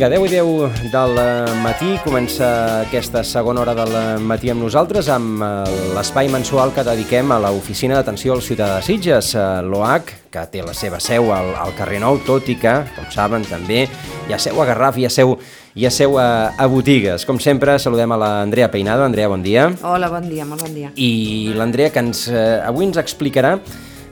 Vinga, 10 i 10 del matí, comença aquesta segona hora del matí amb nosaltres amb eh, l'espai mensual que dediquem a l'Oficina d'Atenció al Ciutadà de Sitges, eh, l'OAC, que té la seva seu al, al carrer Nou, tot i que, com saben, també hi ha seu a Garraf, hi ha seu, hi ha seu a, a botigues. Com sempre, saludem a l'Andrea Peinado. Andrea, bon dia. Hola, bon dia, molt bon dia. I l'Andrea, que ens, eh, avui ens explicarà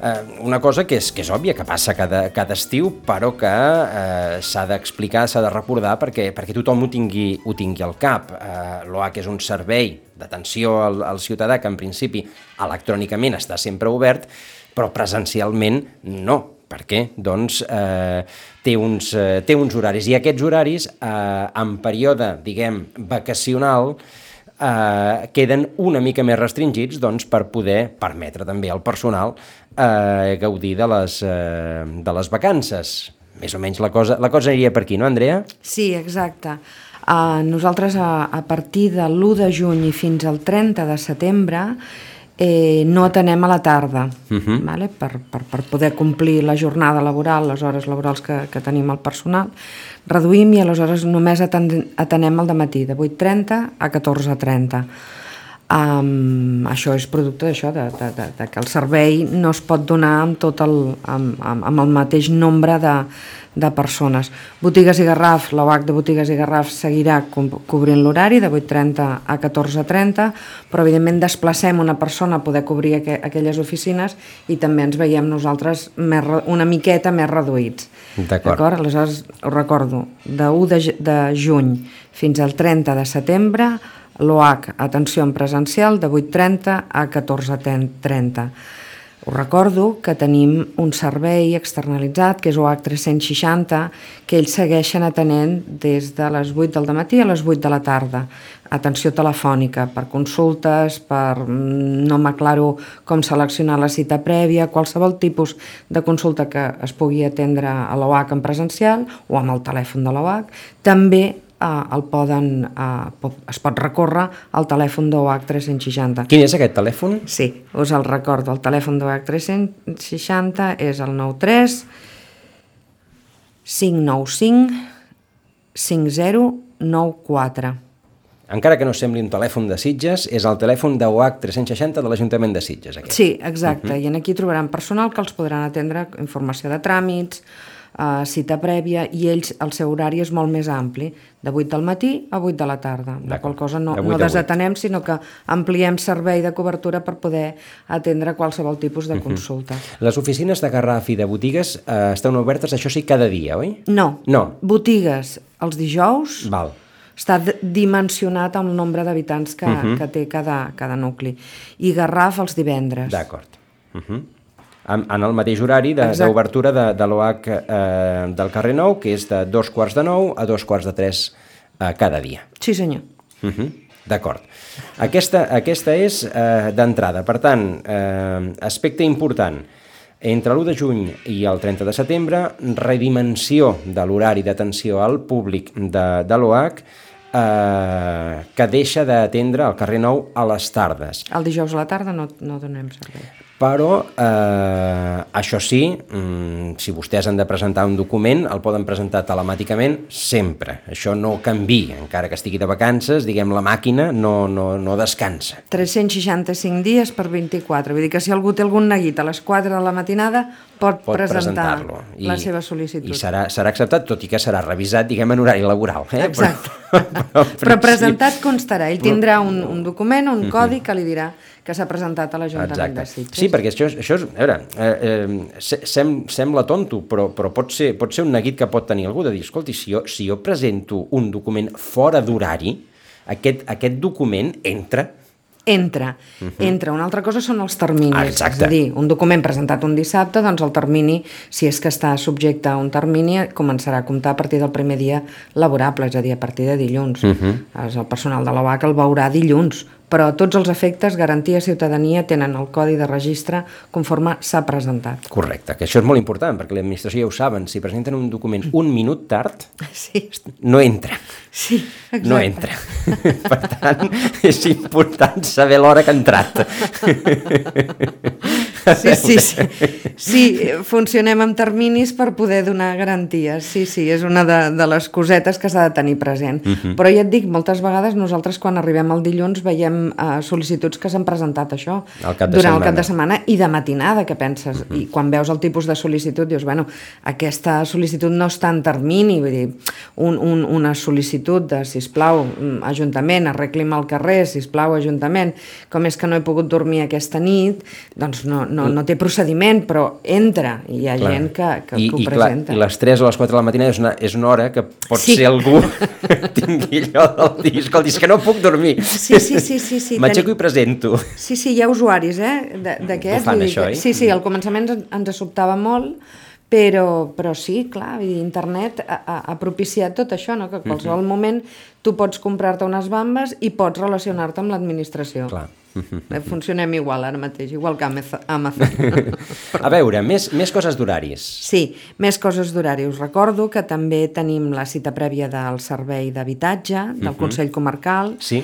eh, una cosa que és, que és òbvia, que passa cada, cada estiu, però que eh, s'ha d'explicar, s'ha de recordar perquè, perquè tothom ho tingui, ho tingui al cap. Eh, L'OAC és un servei d'atenció al, al ciutadà que en principi electrònicament està sempre obert, però presencialment no. Per què? Doncs eh, té, uns, eh, té uns horaris i aquests horaris eh, en període, diguem, vacacional, eh, queden una mica més restringits doncs, per poder permetre també al personal eh, gaudir de les, eh, de les vacances. Més o menys la cosa, la cosa aniria per aquí, no, Andrea? Sí, exacte. Uh, nosaltres, a, a partir de l'1 de juny i fins al 30 de setembre, eh, no atenem a la tarda, uh -huh. vale? per, per, per poder complir la jornada laboral, les hores laborals que, que tenim al personal. Reduïm i aleshores només aten atenem al matí, de 8.30 a 14.30. Um, això és producte d'això, de, de, de, de que el servei no es pot donar amb, tot el, amb, amb, amb el mateix nombre de, de persones. Botigues i Garraf, l'OAC de Botigues i Garraf seguirà co cobrint l'horari de 8.30 a 14.30, però evidentment desplacem una persona a poder cobrir aqu aquelles oficines i també ens veiem nosaltres més, una miqueta més reduïts. D'acord. Aleshores, ho recordo, de 1 de, de juny fins al 30 de setembre l'OAC, atenció en presencial, de 8.30 a 14.30. Us recordo que tenim un servei externalitzat, que és OAC 360, que ells segueixen atenent des de les 8 del matí a les 8 de la tarda. Atenció telefònica per consultes, per no m'aclaro com seleccionar la cita prèvia, qualsevol tipus de consulta que es pugui atendre a l'OAC en presencial o amb el telèfon de l'OAC. També eh, el poden, eh, es pot recórrer al telèfon d'OH 360. Quin és aquest telèfon? Sí, us el recordo. El telèfon d'OH 360 és el 93 595 5094. Encara que no sembli un telèfon de Sitges, és el telèfon de UH 360 de l'Ajuntament de Sitges. Aquest. Sí, exacte. Uh -huh. I en aquí trobaran personal que els podran atendre informació de tràmits, uh, cita prèvia i ells, el seu horari és molt més ampli, de 8 del matí a 8 de la tarda. De qual cosa no, no desatenem, sinó que ampliem servei de cobertura per poder atendre qualsevol tipus de consulta. Uh -huh. Les oficines de Garraf i de botigues eh, estan obertes, això sí, cada dia, oi? No. No. Botigues els dijous... Val està dimensionat amb el nombre d'habitants que, uh -huh. que té cada, cada nucli. I Garraf els divendres. D'acord. Uh -huh en, en el mateix horari d'obertura de, de, de l'OH eh, del carrer Nou, que és de dos quarts de nou a dos quarts de tres eh, cada dia. Sí, senyor. Uh -huh. D'acord. Aquesta, aquesta és eh, d'entrada. Per tant, eh, aspecte important. Entre l'1 de juny i el 30 de setembre, redimensió de l'horari d'atenció al públic de, de l'OH eh, que deixa d'atendre el carrer Nou a les tardes. El dijous a la tarda no, no donem servei però eh, això sí, mm, si vostès han de presentar un document, el poden presentar telemàticament sempre. Això no canvi, encara que estigui de vacances, diguem, la màquina no, no, no descansa. 365 dies per 24, vull dir que si algú té algun neguit a les 4 de la matinada pot, pot presentar I, la seva sol·licitud. I serà, serà acceptat, tot i que serà revisat, diguem, en horari laboral. Eh? Exacte. Però, però, presentat constarà, ell tindrà un, un document, un codi que li dirà que s'ha presentat a l'Ajuntament de Sitges. Sí, perquè això, això és, a veure, eh, eh, sem, sembla tonto, però, però pot, ser, pot ser un neguit que pot tenir algú de dir, escolti, si jo, si jo presento un document fora d'horari, aquest, aquest document entra entra. Uh -huh. Entra. Una altra cosa són els terminis. Ah, exacte. És a dir, un document presentat un dissabte, doncs el termini, si és que està subjecte a un termini, començarà a comptar a partir del primer dia laborable, és a dir, a partir de dilluns. Uh -huh. El personal de l'OAC el veurà dilluns, però tots els efectes, garantia ciutadania, tenen el codi de registre conforme s'ha presentat. Correcte, que això és molt important, perquè l'administració ja ho saben, si presenten un document un minut tard, sí. no entra. Sí, exacte. No entra. per tant, és important saber l'hora que ha entrat. Sí, sí, sí. Sí, funcionem amb terminis per poder donar garanties. Sí, sí, és una de, de les cosetes que s'ha de tenir present. Uh -huh. Però ja et dic, moltes vegades nosaltres quan arribem al dilluns veiem uh, sol·licituds que s'han presentat això durant setmana. el cap de setmana i de matinada, que penses. Uh -huh. I quan veus el tipus de sol·licitud dius, bueno, aquesta sol·licitud no està en termini, vull dir, un, un, una sol·licitud de, sisplau, Ajuntament, arregli'm el carrer, sisplau, Ajuntament, com és que no he pogut dormir aquesta nit, doncs no, no, no té procediment, però entra, i hi ha Clar. gent que, que, I, que ho i, clar, presenta. I les 3 o les 4 de la matinada és una, és una hora que pot Sí. ser algú que tingui allò del dir, escolti, és que no puc dormir. Sí, sí, sí, sí, sí. M'aixeco Teni- i presento. Sí, sí, hi ha usuaris, eh, de- d'aquests. Ho fan, això, que- oi? Sí, sí, al començament ens, ens sobtava molt, però, però sí, clar, internet ha, ha, ha propiciat tot això, no? que a qualsevol moment tu pots comprar-te unes bambes i pots relacionar-te amb l'administració. Clar. Eh, Funcionem igual ara mateix, igual que Amaz- Amazon. A veure, més, més coses d'horaris. Sí, més coses d'horari. Us recordo que també tenim la cita prèvia del Servei d'Habitatge, del Consell Comarcal, Sí?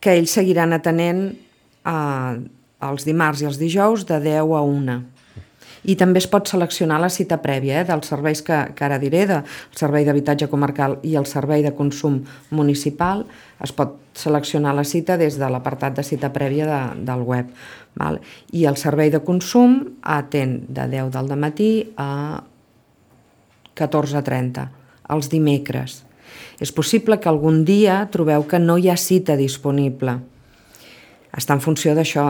que ells seguiran atenent eh, els dimarts i els dijous de 10 a 1. I també es pot seleccionar la cita prèvia eh, dels serveis que, que ara diré, del Servei d'Habitatge Comarcal i el Servei de Consum Municipal. Es pot seleccionar la cita des de l'apartat de cita prèvia de, del web. Val? I el Servei de Consum atén de 10 del matí a 14.30, els dimecres. És possible que algun dia trobeu que no hi ha cita disponible. Està en funció d'això,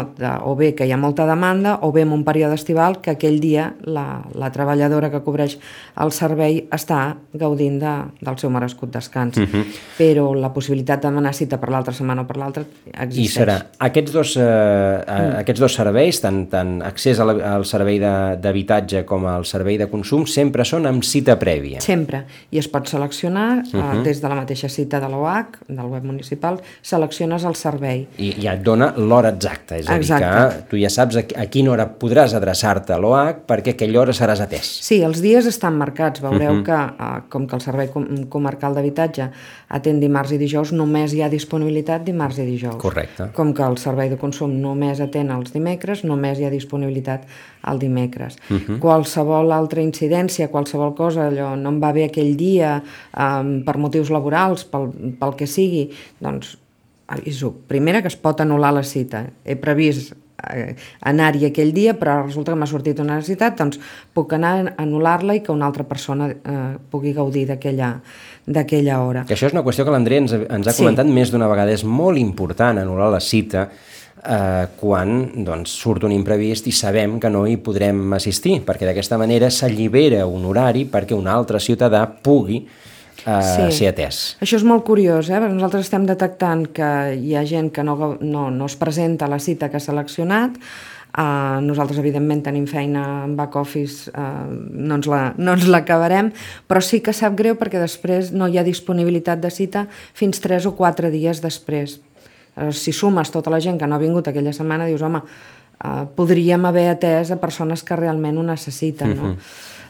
o bé que hi ha molta demanda, o bé en un període estival que aquell dia la, la treballadora que cobreix el servei està gaudint de, del seu merescut descans. Uh -huh. Però la possibilitat de demanar cita per l'altra setmana o per l'altra existeix. I serà aquests dos, eh, mm. aquests dos serveis, tant, tant accés a la, al servei d'habitatge com al servei de consum, sempre són amb cita prèvia. Sempre. I es pot seleccionar, uh -huh. des de la mateixa cita de l'OH, del web municipal, selecciones el servei. I ja et dona l'hora exacta, és a dir, Exacte. que tu ja saps a, a quina hora podràs adreçar-te a l'OH perquè a aquella hora seràs atès. Sí, els dies estan marcats. Veureu uh -huh. que, eh, com que el Servei Com- Comarcal d'Habitatge atén dimarts i dijous, només hi ha disponibilitat dimarts i dijous. Correcte. Com que el Servei de Consum només atén els dimecres, només hi ha disponibilitat el dimecres. Uh -huh. Qualsevol altra incidència, qualsevol cosa, allò no em va bé aquell dia eh, per motius laborals, pel, pel que sigui, doncs aviso. Primera, que es pot anul·lar la cita. He previst eh, anar-hi aquell dia, però resulta que m'ha sortit una necessitat, doncs puc anar a anul·lar-la i que una altra persona eh, pugui gaudir d'aquella hora. Que això és una qüestió que l'Andrea ens, ens ha Sí. comentat més d'una vegada. És molt important anul·lar la cita eh, quan doncs, surt un imprevist i sabem que no hi podrem assistir, perquè d'aquesta manera s'allibera un horari perquè un altre ciutadà pugui eh, Sí. ser atès. Això és molt curiós, eh? perquè nosaltres estem detectant que hi ha gent que no, no, no es presenta a la cita que ha seleccionat, Uh, nosaltres, evidentment, tenim feina en back office, uh, no ens la- no ens l'acabarem, però sí que sap greu perquè després no hi ha disponibilitat de cita fins 3 o 4 dies després. Uh, si sumes tota la gent que no ha vingut aquella setmana, dius, home, uh, podríem haver atès a persones que realment ho necessiten, no?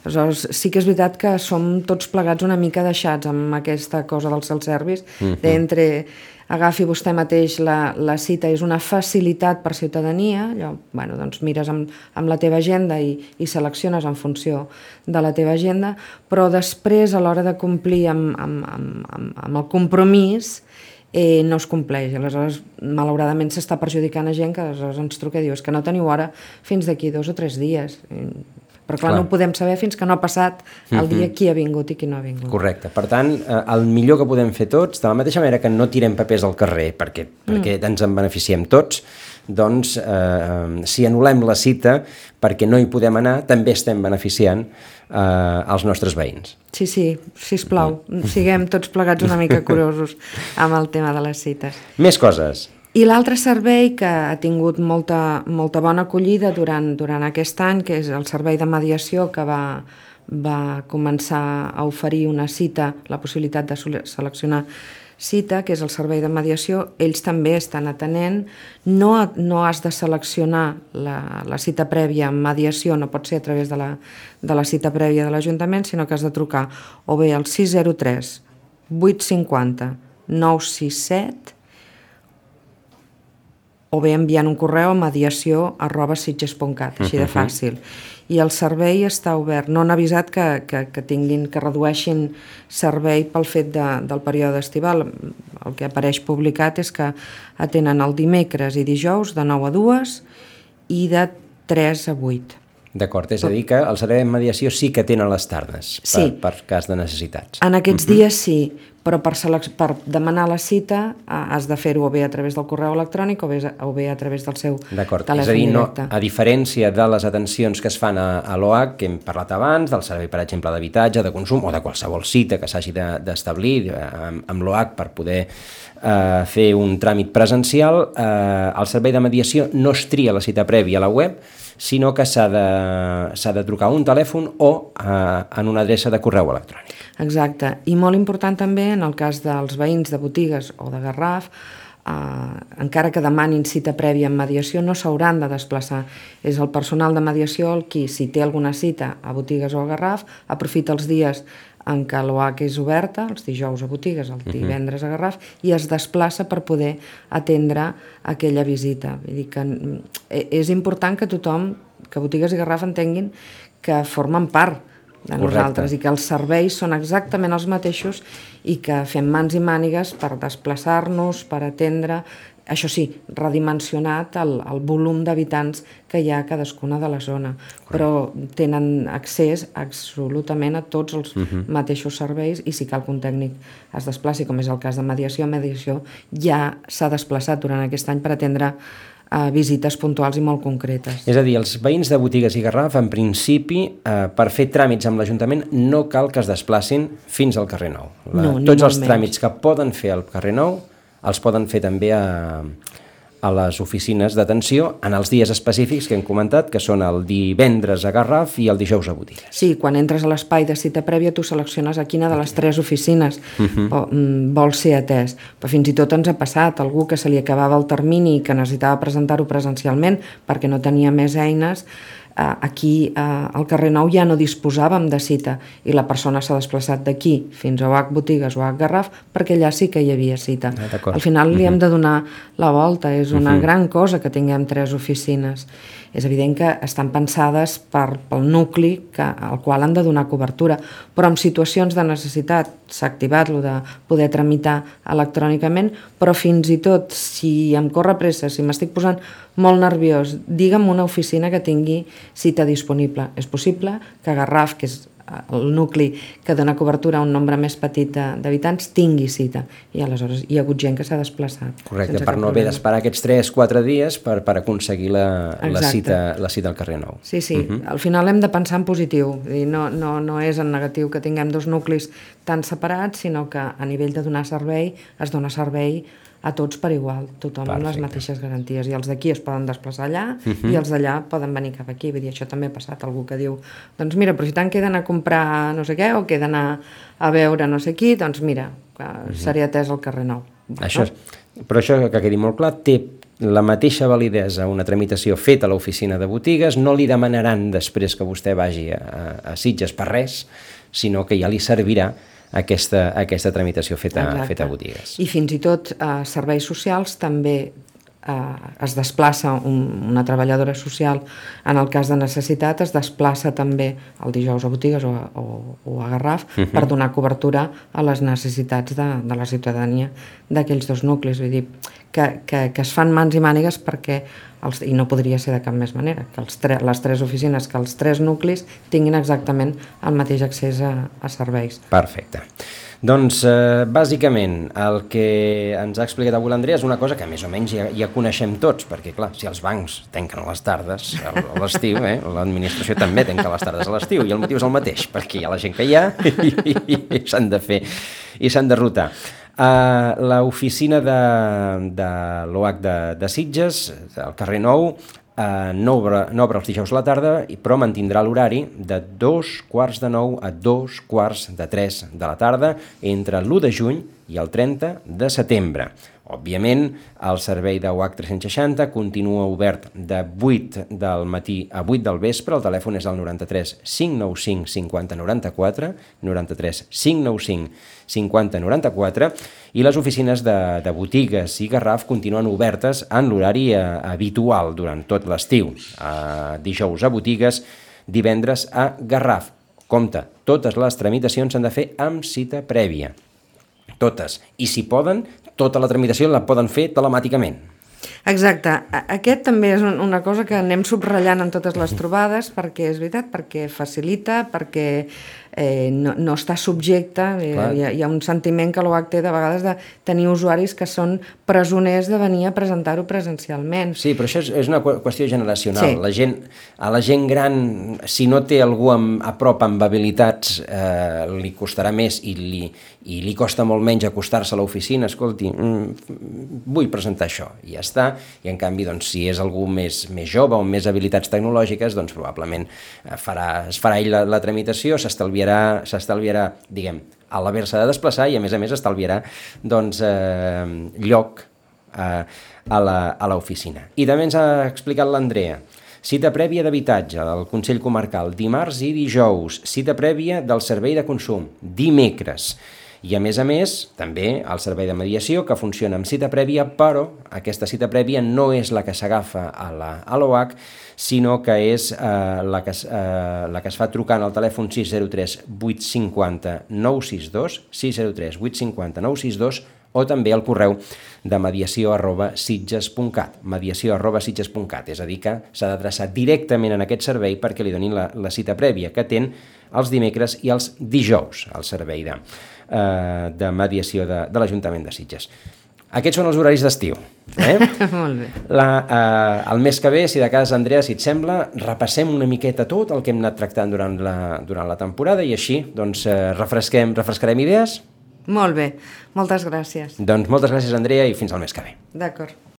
Aleshores, sí que és veritat que som tots plegats una mica deixats amb aquesta cosa del self-service, d'entre agafi vostè mateix la, la cita, és una facilitat per ciutadania, allò, bueno, doncs mires amb, amb la teva agenda i, i selecciones en funció de la teva agenda, però després, a l'hora de complir amb, amb, amb, amb, amb el compromís, eh, no es compleix. Aleshores, malauradament, s'està perjudicant a gent que aleshores ens truca i diu "És que no teniu hora fins d'aquí dos o tres dies. I- Però clar, Clar. no ho podem saber fins que no ha passat el dia qui ha vingut i qui no ha vingut. Correcte. Per tant, eh, el millor que podem fer tots, de la mateixa manera que no tirem papers al carrer perquè, perquè ens en beneficiem tots, doncs eh, si anul·lem la cita perquè no hi podem anar, també estem beneficiant eh, els nostres veïns. Sí, sí, sisplau, siguem tots plegats una mica curosos amb el tema de les cites. Més coses. I l'altre servei que ha tingut molta, molta bona acollida durant, durant aquest any, que és el servei de mediació que va, va començar a oferir una cita, la possibilitat de seleccionar cita, que és el servei de mediació, ells també estan atenent. No, no has de seleccionar la, la cita prèvia en mediació, no pot ser a través de la, de la cita prèvia de l'Ajuntament, sinó que has de trucar o bé al 603 850 967 o bé enviant un correu a mediació arroba sitges.cat, així de fàcil. I el servei està obert. No han avisat que, que, que tinguin, que redueixin servei pel fet de, del període estival. El que apareix publicat és que atenen el dimecres i dijous de 9 a 2 i de 3 a 8. D'acord, és a dir que el servei de mediació sí que tenen les tardes per, Sí. per cas de necessitats. En aquests dies sí, però per, per demanar la cita eh, has de fer-ho o bé a través del correu electrònic o bé, o bé a través del seu D'acord, és telèfon a dir, no, directe. a diferència de les atencions que es fan a, a l'OAC, que hem parlat abans, del servei, per exemple, d'habitatge, de consum o de qualsevol cita que s'hagi de- d'establir de, amb, amb l'OAC per poder eh, fer un tràmit presencial, eh, el servei de mediació no es tria la cita prèvia a la web, sinó que s'ha de, de trucar a un telèfon o eh, en una adreça de correu electrònic. Exacte, i molt important també en el cas dels veïns de botigues o de Garraf, eh, encara que demanin cita prèvia en mediació, no s'hauran de desplaçar. És el personal de mediació el qui, si té alguna cita a botigues o a Garraf, aprofita els dies en què l'OAC és oberta, els dijous a botigues, el divendres a Garraf, i es desplaça per poder atendre aquella visita. Vull dir que mm, e- és important que tothom, que botigues i Garraf entenguin que formen part de Correcte. nosaltres i que els serveis són exactament els mateixos i que fem mans i mànigues per desplaçar-nos, per atendre, això sí, redimensionat el, el volum d'habitants que hi ha a cadascuna de la zona, però tenen accés absolutament a tots els mateixos serveis i si cal que un tècnic es desplaci, com és el cas de mediació, mediació ja s'ha desplaçat durant aquest any per atendre eh, visites puntuals i molt concretes. És a dir, els veïns de botigues i Garraf, en principi, eh, per fer tràmits amb l'Ajuntament, no cal que es desplacin fins al carrer Nou. No, ni tots els menys. tràmits que poden fer al carrer Nou els poden fer també a, a les oficines d'atenció en els dies específics que hem comentat, que són el divendres a Garraf i el dijous a botigues. Sí, quan entres a l'espai de cita prèvia tu selecciones a quina de les tres oficines o, mm, vols ser atès. Però fins i tot ens ha passat algú que se li acabava el termini i que necessitava presentar-ho presencialment perquè no tenia més eines, aquí eh, al carrer Nou ja no disposàvem de cita i la persona s'ha desplaçat d'aquí fins a OH Botigues o OH Garraf perquè allà sí que hi havia cita. Ah. Al final li hem de donar la volta, és una gran cosa que tinguem tres oficines. És evident que estan pensades per, pel nucli que, al qual han de donar cobertura, però en situacions de necessitat s'ha activat lo de poder tramitar electrònicament, però fins i tot si em corre pressa, si m'estic posant molt nerviós, digue'm una oficina que tingui cita disponible. És possible que Garraf, que és eh, el nucli que dona cobertura a un nombre més petit d'habitants, tingui cita. I aleshores hi ha hagut gent que s'ha desplaçat. Correcte, per no haver d'esperar aquests 3-4 dies per, per aconseguir la, la, cita, la cita al carrer Nou. Sí, sí, uh -huh. al final hem de pensar en positiu, dir, no, no, no és en negatiu que tinguem dos nuclis tan separats, sinó que a nivell de donar servei es dona servei a tots per igual, tothom amb les Perfecte. mateixes garanties, i els d'aquí es poden desplaçar allà uh -huh. i els d'allà poden venir cap aquí, vull dir, això també ha passat, algú que diu, doncs mira, però si tant que he d'anar a comprar no sé què, o que he d'anar a veure no sé qui, doncs mira, uh -huh. seré atès al carrer Nou. Això, és- però això que quedi molt clar, té la mateixa validesa una tramitació feta a l'oficina de botigues, no li demanaran després que vostè vagi a, a Sitges per res, sinó que ja li servirà aquesta, aquesta tramitació feta, Exacte. feta a botigues. I fins i tot a serveis socials també eh, es desplaça un, una treballadora social en el cas de necessitat, es desplaça també el dijous a botigues o, o, o a Garraf uh -huh. per donar cobertura a les necessitats de, de la ciutadania d'aquells dos nuclis. Vull dir, que, que, que es fan mans i mànigues perquè, els, i no podria ser de cap més manera, que els tre, les tres oficines, que els tres nuclis tinguin exactament el mateix accés a, a serveis. Perfecte. Doncs, eh, bàsicament, el que ens ha explicat avui l'Andrea és una cosa que més o menys ja, ja coneixem tots, perquè, clar, si els bancs tanquen a les tardes, a l'estiu, eh, l'administració també tanca les tardes a l'estiu, i el motiu és el mateix, perquè hi ha la gent que hi ha i, i, i s'han de fer, i s'han de rotar. Uh, L'oficina de, de l'OAC de, de Sitges, al carrer Nou, Uh, no, obre, no obre els dijous a la tarda, però mantindrà l'horari de dos quarts de nou a dos quarts de tres de la tarda entre l'1 de juny i el 30 de setembre. Òbviament, el servei de UAC 360 continua obert de 8 del matí a 8 del vespre. El telèfon és el 93 595 50 94, 93 595 50 94, i les oficines de, de botigues i Garraf continuen obertes en l'horari eh, habitual durant tot l'estiu. Eh, dijous a botigues, divendres a Garraf. Compte, totes les tramitacions s'han de fer amb cita prèvia totes. I si poden, tota la tramitació la poden fer telemàticament. Exacte. Aquest també és una cosa que anem subratllant en totes les trobades perquè és veritat, perquè facilita, perquè eh, no, no està subjecte, eh, hi, ha, hi ha un sentiment que l'OAC té de vegades de tenir usuaris que són presoners de venir a presentar-ho presencialment. Sí, però això és, és una qüestió generacional. Sí. La gent, a la gent gran, si no té algú amb, a prop amb habilitats, eh, li costarà més i li, i li costa molt menys acostar-se a l'oficina, escolti, mm, vull presentar això, i ja està, i en canvi, doncs, si és algú més, més jove o amb més habilitats tecnològiques, doncs probablement eh, farà, es farà ell la, la tramitació, s'estalviarà s'estalviarà, diguem, a l'haver-se de desplaçar i a més a més estalviarà doncs, eh, lloc eh, a l'oficina. I també ens ha explicat l'Andrea, cita prèvia d'habitatge del Consell Comarcal, dimarts i dijous, cita prèvia del servei de consum, dimecres, i a més a més, també el servei de mediació que funciona amb cita prèvia, però aquesta cita prèvia no és la que s'agafa a l'OH, sinó que és eh, la, que, eh, la que es fa trucant al telèfon 603 850 962, 603 850 962, o també al correu de mediació arroba sitges.cat, mediació arroba sitges.cat, és a dir que s'ha d'adreçar directament en aquest servei perquè li donin la, la cita prèvia que ten els dimecres i els dijous al servei de, eh, de mediació de, de l'Ajuntament de Sitges. Aquests són els horaris d'estiu. Eh? Molt bé. La, eh, el mes que ve, si de cas, Andrea, si et sembla, repassem una miqueta tot el que hem anat tractant durant la, durant la temporada i així doncs, eh, refresquem, refrescarem idees. Molt bé, moltes gràcies. Doncs moltes gràcies, Andrea, i fins al mes que ve. D'acord.